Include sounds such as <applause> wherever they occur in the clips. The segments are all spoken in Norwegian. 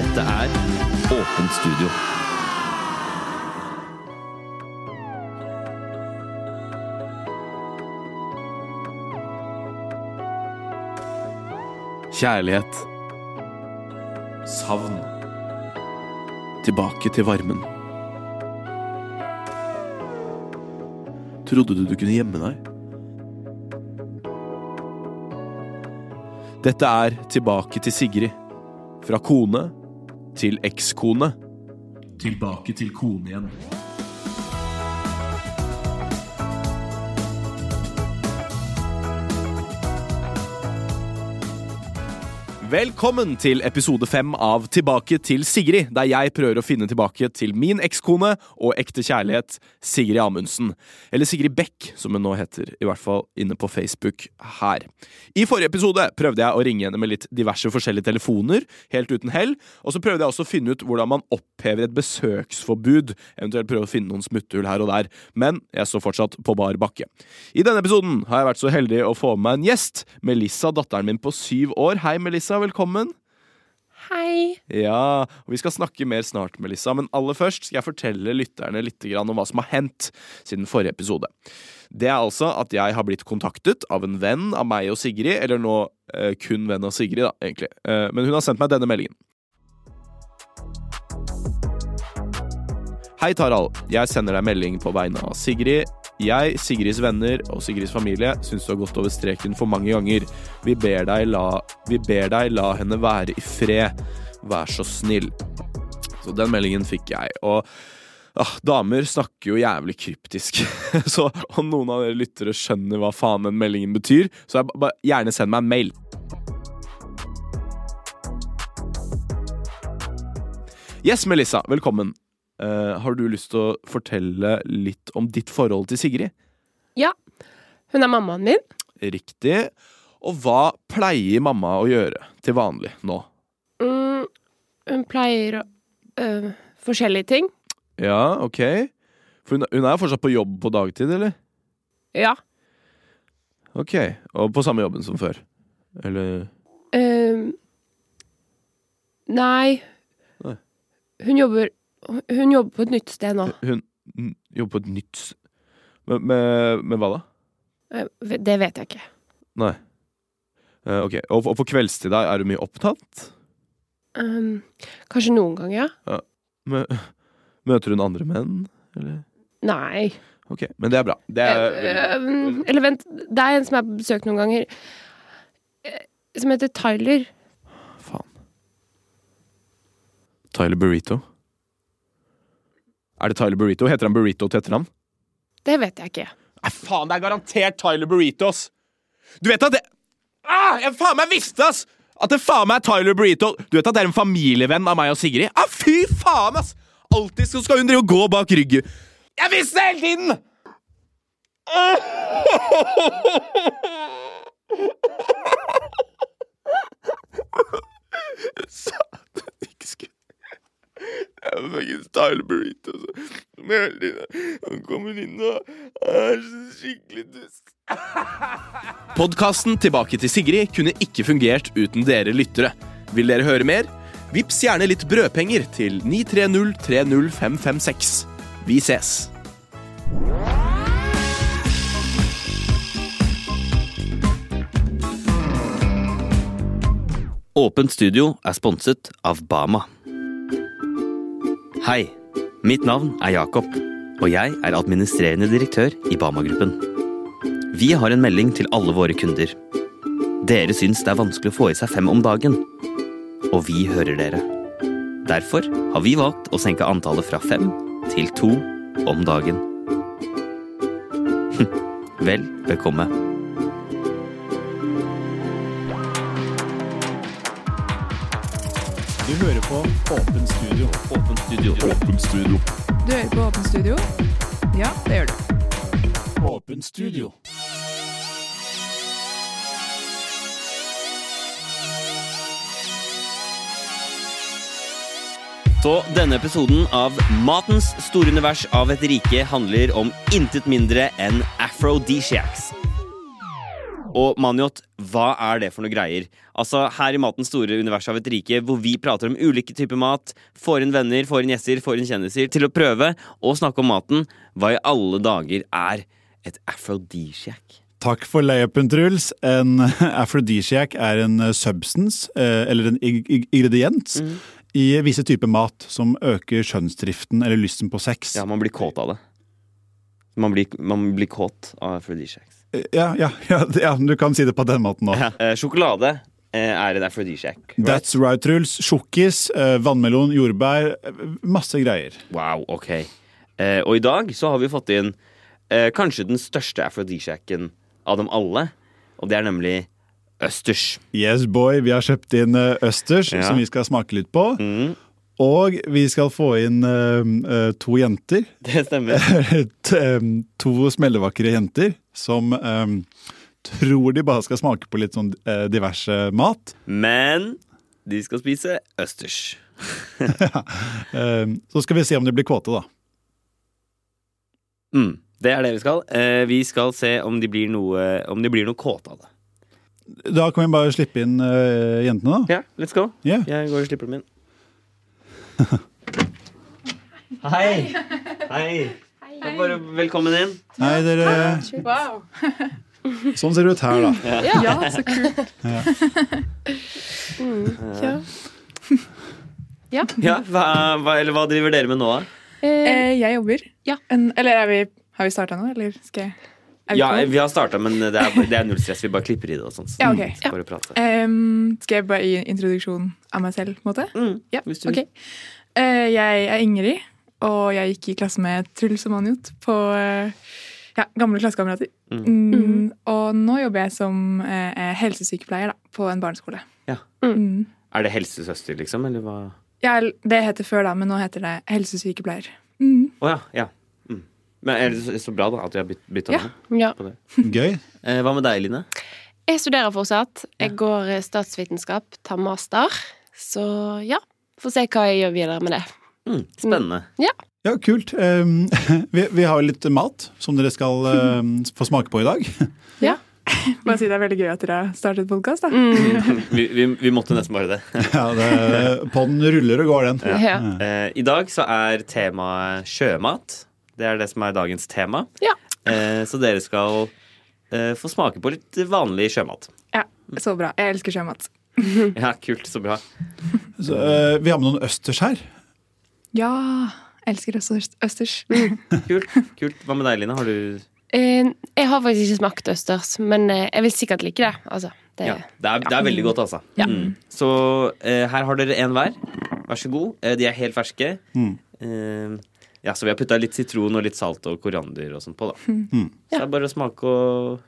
Dette er Åpent studio. Kjærlighet. Savn. Tilbake til varmen. Trodde du du kunne gjemme deg? Dette er Tilbake til Sigrid. Fra kone til ekskone. Tilbake til kone igjen. Velkommen til episode fem av Tilbake til Sigrid, der jeg prøver å finne tilbake til min ekskone og ekte kjærlighet, Sigrid Amundsen. Eller Sigrid Beck, som hun nå heter, i hvert fall inne på Facebook her. I forrige episode prøvde jeg å ringe henne med litt diverse forskjellige telefoner, helt uten hell, og så prøvde jeg også å finne ut hvordan man opphever et besøksforbud, eventuelt prøve å finne noen smutthull her og der, men jeg står fortsatt på bar bakke. I denne episoden har jeg vært så heldig å få med meg en gjest, Melissa, datteren min på syv år. Hei, Melissa velkommen. Hei. Ja, og Vi skal snakke mer snart, Melissa, men aller først skal jeg fortelle lytterne litt om hva som har hendt siden forrige episode. Det er altså at jeg har blitt kontaktet av en venn av meg og Sigrid, eller nå eh, kun venn av Sigrid, da, egentlig. Eh, men hun har sendt meg denne meldingen. Hei, Tarald. Jeg sender deg melding på vegne av Sigrid. Jeg, Sigrids venner og Sigrids familie syns du har gått over streken for mange ganger. Vi ber deg la, ber deg la henne være i fred. Vær så snill. Så den meldingen fikk jeg. Og ah, damer snakker jo jævlig kryptisk. <laughs> så om noen av dere lyttere skjønner hva faen den meldingen betyr, så jeg, bare, gjerne send meg en mail. Yes, Melissa. Velkommen. Uh, har du lyst til å fortelle litt om ditt forhold til Sigrid? Ja. Hun er mammaen min. Riktig. Og hva pleier mamma å gjøre til vanlig nå? Mm, hun pleier å øh, Forskjellige ting. Ja, ok. For hun, hun er fortsatt på jobb på dagtid, eller? Ja. Ok. Og på samme jobben som før? Eller Uh, nei. Nei. Hun jobber Hun jobber på et nytt sted nå. Hun jobber på et nytt med, med, med hva da? Eh, Det vet jeg ikke. Nei. Eh, ok. Og, og på kveldstid da, er du mye opptatt? Um, kanskje noen ganger, ja. Mø <laughs> møter hun andre menn? Eller? Nei. Ok, men det er bra. Det er uh, um, eller vent, det er en som jeg har besøkt noen ganger, som heter Tyler. Faen. Tyler Burrito? Er det Tyler Burrito? Heter han Burrito til etternavn? Det vet jeg ikke. Nei, faen, det er garantert Tyler Burrito, ass! Du vet at det ah, Jeg faen meg visste, ass! At det faen meg er Tyler Burrito. Du vet at det er en familievenn av meg og Sigrid? Ah, fy faen, ass! Alltid så skal hun drive og gå bak ryggen. Jeg visste det hele tiden! <laughs> <laughs> Sa at hun ikke skulle Faktisk style Burrito Han kommer inn og er så skikkelig dust. <laughs> Podkasten Tilbake til Sigrid kunne ikke fungert uten dere lyttere. Vil dere høre mer? Vips gjerne litt brødpenger til 93030556. Vi ses. Åpent studio er sponset av Bama. Hei, mitt navn er Jakob, og jeg er administrerende direktør i Bama-gruppen. Vi har en melding til alle våre kunder. Dere syns det er vanskelig å få i seg fem om dagen, og vi hører dere. Derfor har vi valgt å senke antallet fra fem til to om dagen. <laughs> Vel bekomme. Du hører på Åpen studio. Åpen studio. Du hører på Åpen studio? Ja, det gjør du. Åpen studio. Så denne episoden av Matens store univers av et rike handler om intet mindre enn aphrodisiacs. Og Maniot, hva er det for noe greier? Altså, Her i Matens store univers av et rike, hvor vi prater om ulike typer mat, får inn venner, får inn gjester, får inn kjendiser til å prøve å snakke om maten, hva i alle dager er et aphrodisiac? Takk for layupen, Truls. En <laughs> aphrodisiac er en eh, substance, eh, eller en ingrediens, mm. i visse typer mat som øker skjønnsdriften eller lysten på sex. Ja, man blir kåt av det. Man blir, man blir kåt av aphrodisiacs. Eh, Ja, ja, ja, ja, du kan si det på den måten òg. Ja. sjokolade eh, er en aphrodisiac. right? That's right, Truls. Sjokkis, eh, vannmelon, jordbær. eh, Masse greier. Wow, ok. Eh, og i dag så har vi fått inn eh, kanskje den største aphrodisiacen av dem alle. Og det er nemlig østers. Yes, boy. Vi har kjøpt inn eh, østers, Ja. som vi skal smake litt på. Mm, Og vi skal få inn eh, eh, to jenter. det stemmer. <laughs> Eh, to smellevakre jenter som um, tror de bare skal smake på litt sånn uh, diverse mat. Men de skal spise østers. <laughs> Eh, så skal vi se om de blir kåte, da. Mm, det er det vi skal. Eh, vi skal se om de blir noe, om de blir noe kåte av det. Da kan vi bare slippe inn uh, jentene, da. Ja, let's go. Yeah. Jeg går og slipper dem inn. <laughs> Hei. Hei. Ja, Bare velkommen inn. Hei, dere Wow. <laughs> Sånn ser det ut her, da. Ja, så kult. Ja. Ja, hva, hva, eller hva driver dere med nå, da? Eh, Eh, jeg jobber. Ja. En, eller er vi, har vi starta nå, eller skal jeg Ja, vi har starta, men det er, det er null stress. Vi bare klipper i det og sånt. så- Ja, okay. prate. Em, skal jeg bare gi introduksjon av meg selv, på en måte? Mm, Ja, hvis du ok. Uh, jeg er Ingrid, og jeg gikk i klasse med Truls og Manjot på eh, ja, gamle klassekamerater. Mm. Mm, og nå jobber jeg som eh, eh, helsesykepleier da, på en barneskole. Ja. Mm. Er det helsesøster, liksom? Eller hva? Ja, det heter før, da, men nå heter det helsesykepleier. Mm. oh, ja. ja. Mm. Men er det så, bra, da, at vi har byt, bytta Ja. navn ja. på det? Gøy. Eh, hva med deg, Line? Jeg studerer fortsatt. Jeg går eh, statsvitenskap, tar master. Så ja, får se hva jeg gjør videre med det. Mm, spennende. Ja, kult. Um, <laughs> vi, vi har litt mat som dere skal um, få smake på i dag. <laughs> Ja. <laughs> Bare si det er veldig gøy at dere har startet podkast, da. Mm. Vi, vi, vi måtte nesten bare det. Ja, det, Podden ruller og går, den. Ja. Eh, I dag så er temaet sjømat. Det er det som er dagens tema. Ja. Uh, så dere skal uh, få smake på litt vanlig sjømat. Ja, Så bra. Jeg elsker sjømat. Ja, kult. Så bra. Så, uh, vi har med noen østers her. Ja, jeg elsker østers. Kult. kult. Hva med deg, Line? Har du <laughs> Eh, jeg har faktisk ikke smakt østers, men eh, jeg vil sikkert like det. Altså, det Ja, det er, det er veldig godt, altså. Ja. Mm. Så eh, her har dere en hver. Vær så god. Eh, de er helt ferske. Mm. Eh, ja, så vi har putta litt sitron og litt salt og koriander og sånt på, da. Mm. Så det er bare å smake og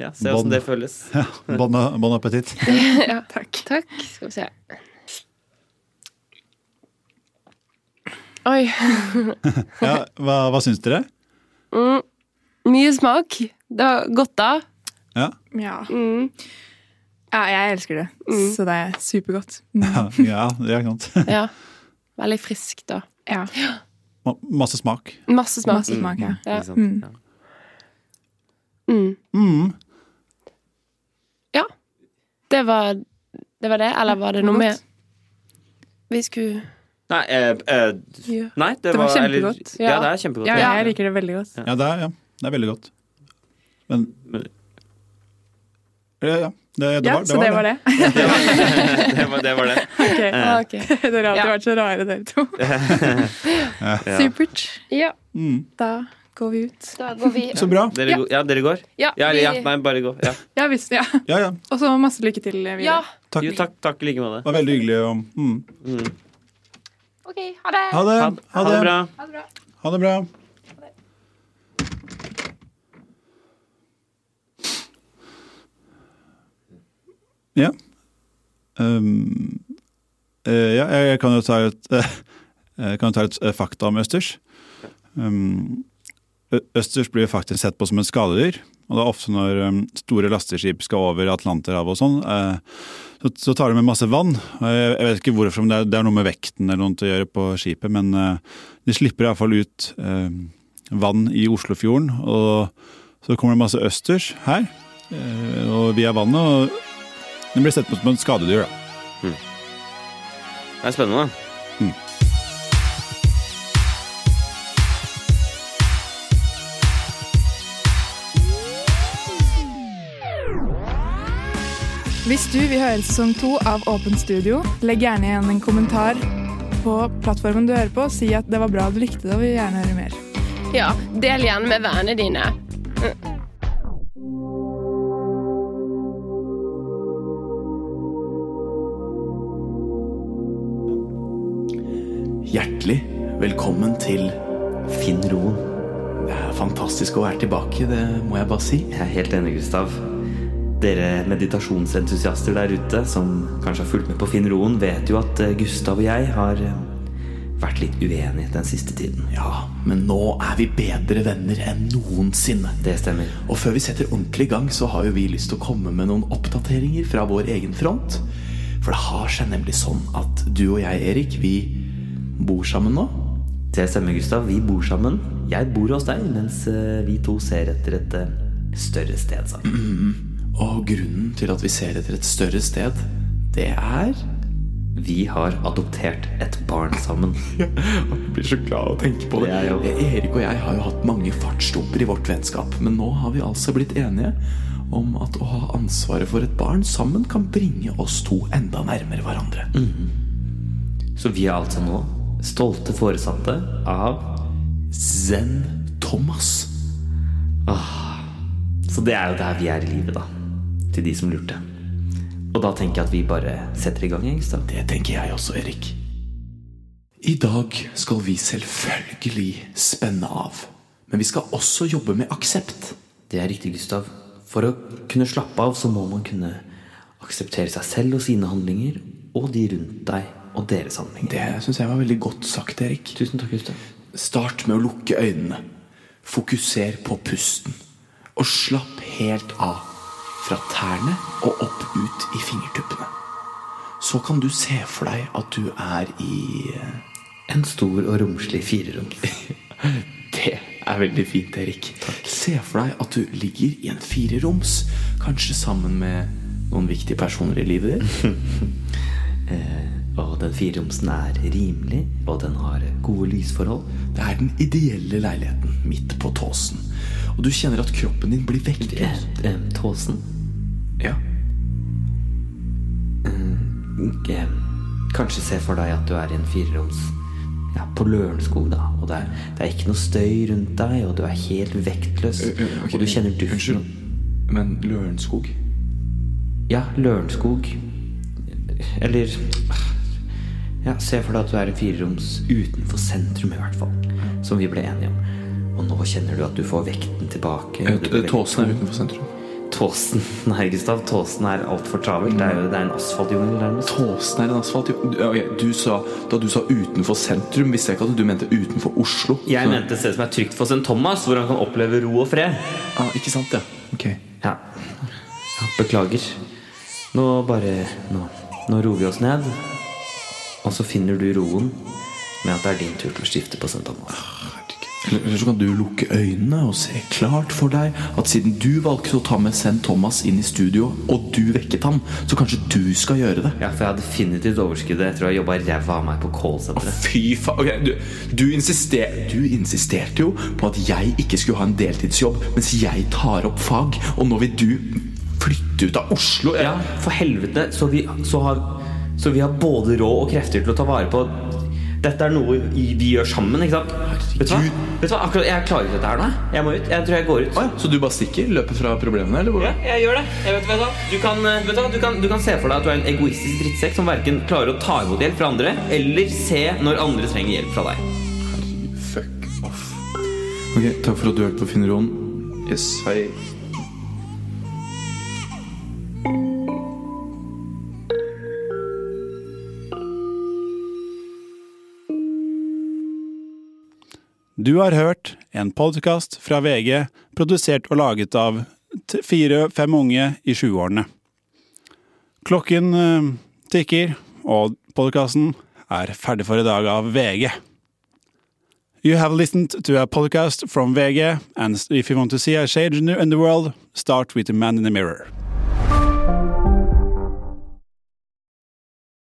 ja, se åssen bon. det føles. <laughs> Ja, bon, bon appetitt. <laughs> Takk. Takk. Skal vi se. Oi. <laughs> Ja, hva, hva syns dere? Mm. Mye smak. Det var godt, da. Ja, Ja. Mm. ja, jeg elsker det. Så det er supergodt. Mm. <laughs> ja, ja det er sant. <laughs> Ja. Veldig friskt, da. Ja. Masse smak. Masse smak. Masse smak, ja. Ja. Mm. Ja. Mm. Mm. Ja. Det var, det var det, eller var det noe mer vi skulle Nei, eh, eh, Ja. nei, det, Det var eller- kjempegodt. Ja, Ja. det er kjempegodt. Ja, ja. jeg liker det veldig godt. Ja, det er, ja, det er veldig godt. Men Men- Ja, ja. Det, det Ja, var, så det var det. <laughs> Det var det. Var, det, var <laughs> det. Ok. Ah, ok. Dere har alltid Ja. vært så rare, dere to. <laughs> Ja. Supert. Ja, Mm. Da går vi ut. da går vi Så bra. Dere, Ja. go- ja, dere går? Ja, Ja, eller, ja, vi- nei, bare gå. Ja. Ja visst, ja. Ja, ja. Og så masse lykke til videre. ja. Jo, takk, takk i like måte. Det var veldig hyggelig. Og, mm. Mm. OK, ha det. Ha det. Ha, ha det bra. Ha det bra. Ha det bra. Ja. Um, uh, ja, jeg kan jo ta et, <laughs> uh, kan jo ta et uh, fakta om østers. Um, østers blir faktisk sett på som en skadedyr. Og det er ofte når um, store lasteskip skal over Atlanterhavet og sånn, eh, så, tar de med masse vann. Jeg, vet ikke hvorfor, om det er, noe med vekten eller noe til å gjøre på skipet, men eh, de slipper iallfall ut eh, vann i Oslofjorden. Og så kommer det masse østers her, og via vannet. og Den blir sett på som et skadedyr. da. Det er spennende. Hvis du vil høre sesong to av Åpent studio, legg gjerne igjen en kommentar på plattformen du hører på. Si at det var bra du likte det, og vil gjerne høre mer. Ja, del gjerne med vennene dine. Hjertelig velkommen til Finn roen. Det er fantastisk å være tilbake, det må jeg bare si. Jeg er helt enig, Gustav. Dere meditasjonsentusiaster der ute som kanskje har fulgt med på Finn roen, vet jo at eh, Gustav og jeg har eh, vært litt uenige den siste tiden. Ja, men nå er vi bedre venner enn noensinne. Det stemmer. Og før vi setter ordentlig i gang, så har jo vi lyst til å komme med noen oppdateringer fra vår egen front. For det har seg nemlig sånn at du og jeg, Erik, vi bor sammen nå. Det stemmer, Gustav. Vi bor sammen. Jeg bor hos deg, mens eh, vi to ser etter et større sted sammen. <clears throat> Og grunnen til at vi ser etter et større sted, det er Vi har adoptert et barn sammen. <laughs> Jeg blir så glad å tenke på det. Det er. Erik og jeg har jo hatt mange fartsdumper i vårt vennskap, men nå har vi altså blitt enige om at å ha ansvaret for et barn sammen kan bringe oss to enda nærmere hverandre. Så vi er altså nå stolte foresatte av Zen Thomas. Så det er jo der vi er i livet, da. Til de som lurte. Og da tenker jeg at vi bare setter i gang, Engstad. Det tenker jeg også, Erik. I dag skal vi selvfølgelig spenne av. Men vi skal også jobbe med aksept. Det er riktig, Gustav. For å kunne slappe av, så må man kunne akseptere seg selv og sine handlinger, og de rundt deg og deres handlinger. Det syns jeg var veldig godt sagt, Erik. Tusen takk, Gustav. Start med å lukke øynene. Fokuser på pusten. Og slapp helt av. Fra tærne og opp ut i fingertuppene. Så kan du se for deg at du er i eh, En stor og romslig fireroms. <laughs> Det er veldig fint, Erik. Se for deg at du ligger i en fireroms, kanskje sammen med noen viktige personer i livet ditt. <laughs> Og den fireromsen er rimelig, og den har gode lysforhold. Det er den ideelle leiligheten midt på tåsen. Og du kjenner at kroppen din blir Eh, vekket. eh, Tåsen. Ja. Eh, Kanskje se for deg at du er i en fireroms ja, på Lørenskog, da. Og det er, det er ikke noe støy rundt deg, og du er helt vektløs. og du kjenner duften. Unnskyld, men Lørenskog? Ja, Lørenskog. Eller Ja, se for deg at du er i fireroms utenfor sentrum, i hvert fall. Som vi ble enige om. Og nå kjenner du at du får vekten tilbake. Tåsen er utenfor sentrum. Tåsen <laughs> Nei, Gustav. Tåsen er altfor travelt. Det er jo det er en asfaltjungel nærmest. Tåsen er en asfaltjungel. Du- sa, da du sa utenfor sentrum, visste jeg ikke at du mente utenfor Oslo. Jeg Så- mente et sted som er trygt for St. Thomas, hvor han kan oppleve ro og fred. ah, Ikke sant, ja. Ok. Ja. ja beklager. Nå bare nå, nå roer vi oss ned. Og så finner du roen med at det er din tur til å skifte på St. Thomas. Eller så kan du lukke øynene og se klart for deg at siden du valgte å ta med St. Thomas inn i studio, og du vekket ham, så kanskje du skal gjøre det. Ja, for jeg har definitivt overskuddet etter å ha jobba ræva av meg på callsenteret. fy faen. Okay, du, du, insister, du insisterte jo på at jeg ikke skulle ha en deltidsjobb mens jeg tar opp fag, og nå vil du flytte ut av Oslo. Ja, for helvete. Så vi, så, har, så vi har både råd og krefter til å ta vare på Dette er noe vi gjør sammen, ikke sant? Vet du hva? Vet du hva? Akkurat, jeg klarer ikke dette her nå. Jeg må ut. Jeg tror jeg går ut. Ja, så du bare stikker? Løper fra problemene, eller Ja, jeg gjør det. Jeg vet, vet du, du, kan, eh, vet du, du, kan, du kan se for deg at du er en egoistisk drittsekk som verken klarer å ta imot hjelp fra andre, eller se når andre trenger hjelp fra deg. Fuck off. Ok, takk for at du hørte på Finneroen. Yes, hei. Du har hørt en podkast fra VG, produsert og laget av fire-fem unge i 20-årene. Klokken eh, tikker, og podkasten er ferdig for i dag av VG. You have listened to a podcast from VG, and if you want to see a change in the world, start with the man in the mirror.